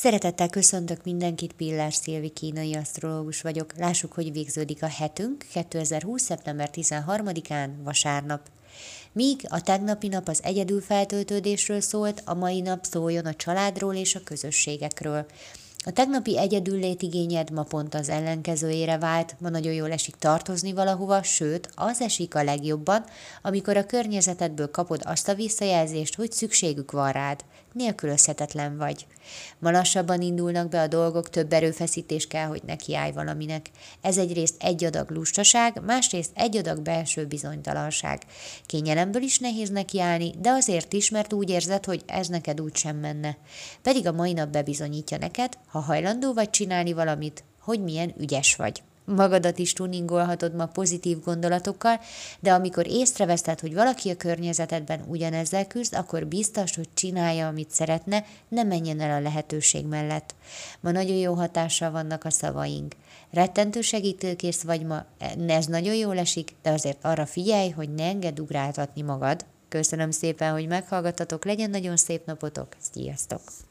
Szeretettel köszöntök mindenkit, Pillás Szilvi kínai asztrológus vagyok. Lássuk, hogy végződik a hetünk 2020. szeptember 13-án, vasárnap. Míg a tegnapi nap az egyedül feltöltődésről szólt, a mai nap szóljon a családról és a közösségekről. A tegnapi egyedüllét igényed ma pont az ellenkezőjére vált, ma nagyon jól esik tartozni valahova, sőt, az esik a legjobban, amikor a környezetedből kapod azt a visszajelzést, hogy szükségük van rád, nélkülözhetetlen vagy. Ma lassabban indulnak be a dolgok, több erőfeszítés kell, hogy nekiállj valaminek. Ez egyrészt egy adag lustaság, másrészt egy adag belső bizonytalanság. Kényelemből is nehéz nekiállni, de azért is, mert úgy érzed, hogy ez neked úgy sem menne. Pedig a mai nap bebizonyítja neked, ha hajlandó vagy csinálni valamit, hogy milyen ügyes vagy. Magadat is tuningolhatod ma pozitív gondolatokkal, de amikor észreveszed, hogy valaki a környezetedben ugyanezzel küzd, akkor biztos, hogy csinálja, amit szeretne, ne menjen el a lehetőség mellett. Ma nagyon jó hatással vannak a szavaink. Rettentő segítőkész vagy ma, ez nagyon jól esik, de azért arra figyelj, hogy ne engedd ugráltatni magad. Köszönöm szépen, hogy meghallgattatok, legyen nagyon szép napotok, sziasztok!